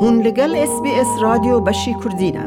هون لەگەل ئێس بی ئێس رادیۆ بەشی کوردینە.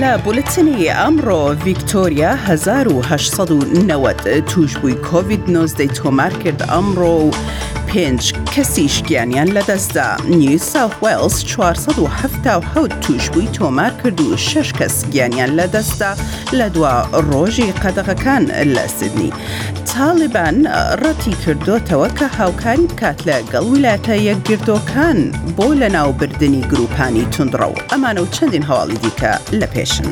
لە بولتنی ئەمڕۆ ڤیکتۆریا 1990 توشببووی کۆVید 19 تۆمار کرد ئەمڕۆ و پێنج کەسیش گیانیان لەدەستدا نیو ساوت وێلز 470 تووشبووی تۆمار کرد و شەش کەس گیانیان لەدەستدا لە دوا ڕۆژی قەدەغەکان لە سدنی تاالبان ڕەتی کردوتەوە کە هاوکاری بکات لە گەڵ ویلاتە یەکگرتۆکان بۆ لە ناوبردننی گروپانی تونندڕە و ئەمانە و چەندین هەواڵی دیکە لە پێشن.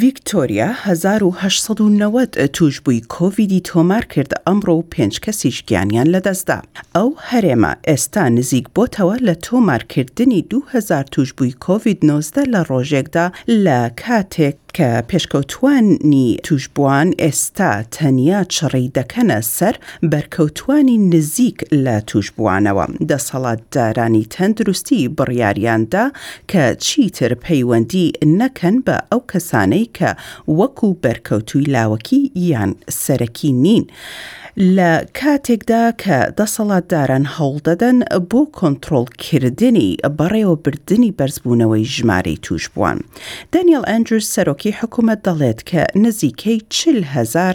ڤیکتۆریا هەزار و هەشت سەد و نەوەد تووشبووی کۆڤیدی تۆمارکرد، ئەمڕۆ پێنج کەسیش گیانیان لەدەستدا. ئەو هەرێمە ئێستا نزیکبۆتەوە لە تۆمارکردنی دوو هەزار تووشبووی کۆڤید نۆزدە لە ڕۆژێکدا، لە کاتێک کە پێشکەوتووانی تووشبووان ئێستا تەنیا چڕی دەکەنە سەر بەرکەوتووانی نزیک لە تووشبووانەوە. دەسەڵاتدارانی تەندروستی بڕیاریاندا کە چیتر پەیوەندی نەکەن بە ئەو کەسانەی کە وەکو بەرکەوتووی لاوەکی یان سەرەکی نین، لە کاتێکدا کە دەسەڵاتداران هەوڵدەدەن بۆ کۆنترۆڵکردنی بەڕێوەبردنی بەرزبوونەوەی ژمارەی تووشبووان. دانیێل ئەندروس سەرۆکی حکومەت دەڵێت کە نزیکەی چل هەزار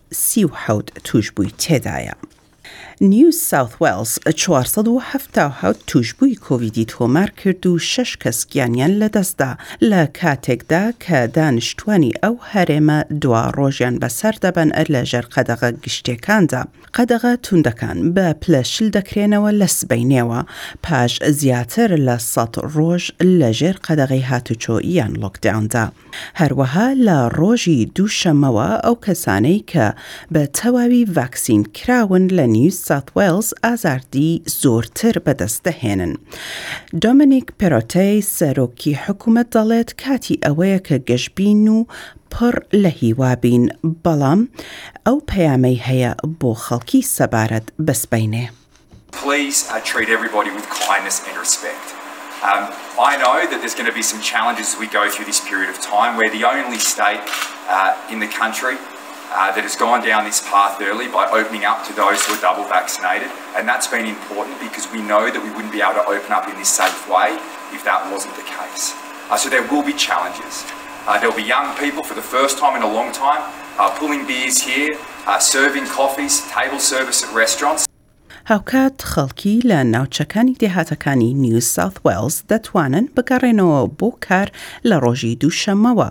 سی و حەوت تووشبووی تێدایە. نیو ساوث وێڵز چوار سەد و حەفتا و حەوت تووشبووی کۆڤیدی تۆمار کرد و شەش کەس گیانیان لەدەستدا، لە کاتێکدا کە دانیشتووانی ئەو هەرێمە دوا ڕۆژیان بەسەر دەبەن لەژێر قەدەغە گشتییەکاندا. قەدەغە توندەکان بە پلە شل دەکرێنەوە لە سبەینێوە، پاش زیاتر لە سەد ڕۆژ لەژێر قەدەغەی هاتوچۆ یان لۆکداوندا. هەروەها لە ڕۆژی دووشەممەوە ئەو کەسانەی کە بە تەواوی ڤاکسین کراون لە نیو ساوت وێڵز ئازاردی زۆرتر بەدەست دەهێنن. دۆمینیک پێرۆتەی سەرۆکی حکومەت دەڵێت کاتی ئەوەیە کە گەشبین و پڕ لە هیوا بین، بەڵام ئەو پەیامەی هەیە بۆ خەڵکی سەبارەت بە سبەینێ. Please uh, treat everybody with kindness and respect. Um, I know that there's going to be some challenges as we go through this period of time. We're the only state uh, in the country uh, that has gone down this path early by opening up to those who are double vaccinated. And that's been important because we know that we wouldn't be able to open up in this safe way if that wasn't the case. Uh, so there will be challenges. Uh, there'll be young people for the first time in a long time uh, pulling beers here, هاوکات خەڵکی لە ناوچەکانی دێهاتەکانی نیو ساوث وێڵز دەتوانن بگەڕێنەوە بۆ کار لە ڕۆژی دووشەممەوە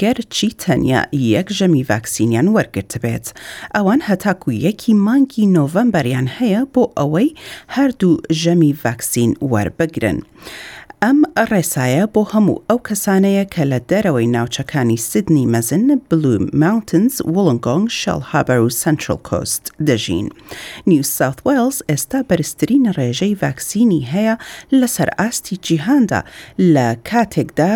گەرچی تەنیا یەک ژەمی ڤاکسینیان وەرگرتبێت، ئەوان هەتاکو یەکی مانگی نۆڤەمبەریان هەیە بۆ ئەوەی هەردوو ژەمی ڤاکسین وەربگرن. ئەم ڕێسایە بۆ هەموو ئەو کەسانەیە کە لە دەرەوەی ناوچەکانی سیدنی مەزن، بلو ماونتنز، وڵنگۆنگ، شێڵ هابەر و سەنترەڵ کۆست دەژین. نیو ساوث وێڵز ئێستا بەرزترین ڕێژەی ڤاکسینی هەیە لەسەر ئاستی جیهاندا لە کاتێکدا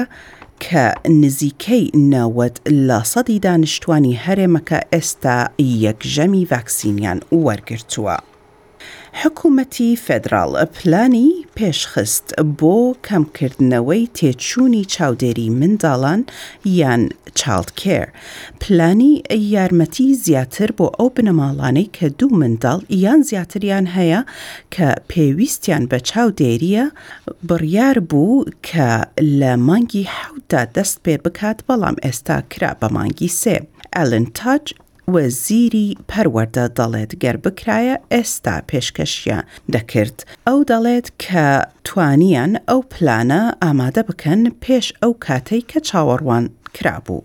کە نزیکەی نەوەد لە سەدی دانیشتوانی هەرێمەکە ئێستا یەک ژەمی ڤاکسینیان وەرگرتووە. حکومەتی فێدراڵ پلانی پێشخست بۆ کەمکردنەوەی تێچوونی چاودێری منداڵان یان چایلد کێر، پلانی یارمەتی زیاتر بۆ ئەو بنەماڵانەی کە دوو منداڵ یان زیاتریان هەیە کە پێویستیان بە چاودێرییە، بڕیار بوو کە لە مانگی حەوتدا دەست پێ بکات، بەڵام ئێستا کرا بە مانگی سێ. ئەلن تاج. وەزیری پەروەردە دەڵێت گەر بکرایە ئێستا پێشکەشیان دەکرد، ئەو دەڵێت کە توانیان ئەو پلانە ئامادە بکەن پێش ئەو کاتەی کە چاوەڕوان کرابوو.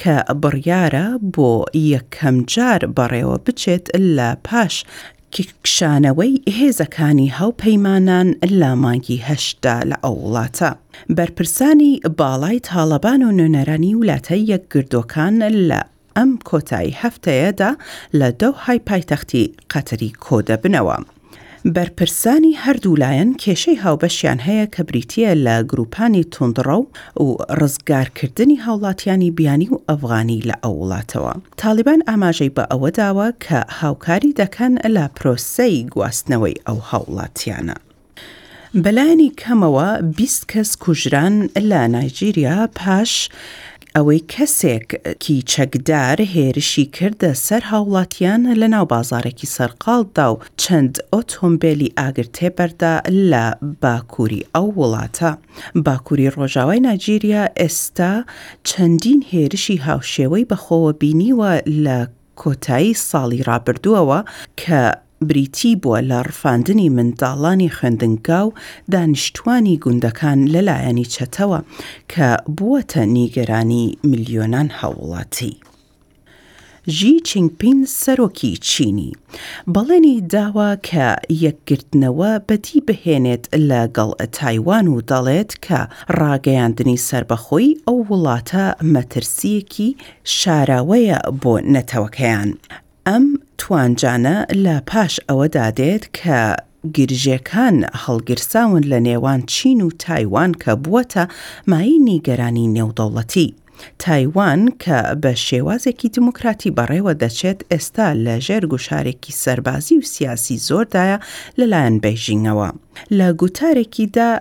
کە بڕیارە بۆ یەکەم جار بەڕێوە بچێت لە پاش کشانەوەی هێزەکانی هاوپەیمانان لە مانگی هەشتدا لە ئەو وڵاتە. بەرپرسانی باڵای تاڵەبان و نوێنەرانی ولاتە یەکگردووەکان لە ئەم کۆتایی هەفتەیەدا لە دەوحای پایتەختی قەتری کۆدەبنەوە. بەرپرسانی هەردوو لایەن کێشەی هاوبەشیان هەیە کە بریتییە لە گرووپانی توندڕەو و ڕزگارکردنی هاوڵاتیانی بیانی و ئەفغانی لە ئەو وڵاتەوە. تاڵیبان ئاماژەی بە ئەوە داوە کە هاوکاری دەکەن لە پرۆسەی گواستنەوەی ئەو هاوڵاتیانە. بەلایەنی کەمەوە بیست کەس کوژران لە نایجیریا پاش ئەوەی کەسێک کی چەکدار هێرشی کردە سەر هاوڵاتیان لە ناو بازارێکی سەرقاڵ دا و چەند ئۆتۆمبێلی ئاگر تێبەردا لە باکووری ئەو وڵاتە. باکووری ڕۆژاوای ناجیریا ئێستا چەندین هێرشی هاوشێوەی بەخۆوە بینیوە لە کۆتایی ساڵی ڕابردووەوە کە بریتی بووە لە ڕفاندنی منداڵانی خوێندنگا و دانیشتووانی گوندەکان لەلایەنی چەتەوە کە بووەتە نیگەرانی ملیۆنان هاووڵاتی. ژی چینگپین سەرۆکی چینی بەڵێنی داوە کە یەکگرتنەوە بەدی بهێنێت لە گەڵ تایوان و دەڵێت کە ڕاگەیاندنی سەربەخۆی ئەو وڵاتە مەترسییەکی شاراوەیە بۆ نەتەوەکەیان. ئەم توانجانە لە پاش ئەوەدا دێت کە گرژێکان هەڵگیرساون لە نێوان چین و تایوان کە بووەتە مایەی نیگەرانی نێودەوڵەتی. تایوان کە بە شێوازێکی دیموکراتی بەڕێوە دەچێت، ئێستا لە ژێر گوشارێکی سەربازی و سیاسی زۆردایە لەلایەن بەیژینگەوە. لە گوتارێکیدا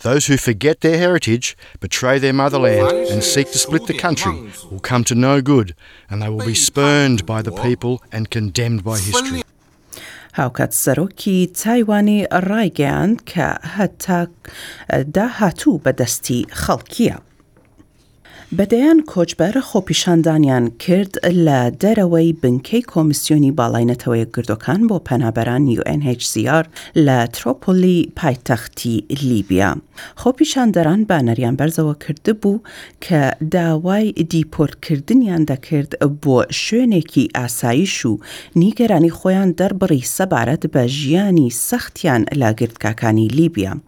Those who forget their heritage, betray their motherland, and seek to split the country will come to no good, and they will be spurned by the people and condemned by history. هاوکات سەرۆکی تایوانی ڕایگەیاند کە هەتا داهاتوو بەدەستی خەڵکیە. بە دەیان کۆچبەر خۆپیشاندانیان کرد لە دەرەوەی بنکەی کۆمیسیۆنی باڵای نەتەوەیەکگرتووەکان بۆ پەنابەران UNHCR لە ترۆپۆلی پایتەختی لیبیا. خۆپیشاندەران بانەریان بەرزەوە کردبوو کە داوای دیپۆرتکردنیان دەکرد بۆ شوێنێکی ئاسایش و نیگەرانی خۆیان دەربڕی سەبارەت بە ژیانی سەختیان لە گرتگاکانی لیبیا.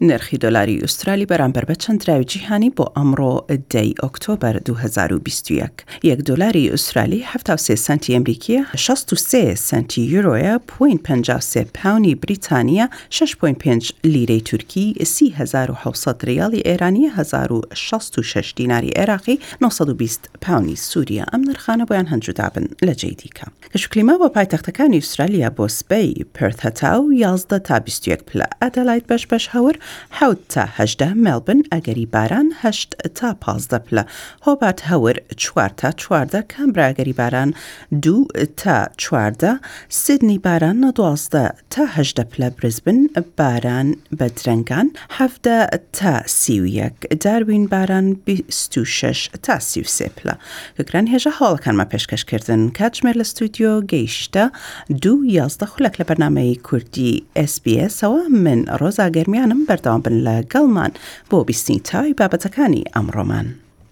نرخی دۆلاری ئوسترالی بەرامبەر بە چەند دراوی جیهانی بۆ ئەمڕۆ دە ی ئۆکتۆبەر دوو هەزار و بیست و یەک یەک دۆلاری ئوسترالی حەفتا و سێ سەنتی ئەمریکییە، شەست و سێ سەنتی یورۆیە، پوین پەنجا و سێ پاونی بریتانییە، شەش پوین پێنج لیرەی تورکی، سی هەزار و حەوت سەد ریاڵی ئێرانییە، هەزار و شەست و شەش دیناری عێراقی، نۆ سەد و بیست. پاونی سوریا ئەم نرخانە بۆیان هەن جودابن لە جێی دیکە. کەش و کلیما بۆ پایتەختەکانی ئوسترالیا بۆ سبەی، پێرث هەتا و یازدە تا بیست و یەک پلە، ئەدەلاید بەش بەش هەور، حەوت تا هەژدە، مێلبن ئەگەری باران، هەشت تا پازدە پلە، هۆبارت هەور، چوار تا چواردە، کامبرا ئەگەری باران، دوو تا چواردە، سیدنی باران، دوازدە تا هەژدە پلە برزبن باران بە درەنگان حەڤدە تا سی و یەک داروین باران بیست و شەش تا سی و سێ پلە گران هێژا هەواڵەکانمان پێشکەش کردن کاتژمێر لە ستودیۆ گەیشتە دوو یازدە خولەک لە بەرنمەی کوردی SسBSەوە من ڕۆزا گەرمیانم بەردەوام بن لە گەڵمان بۆ بیستنی تای بابەتەکانی ئەمڕۆمان.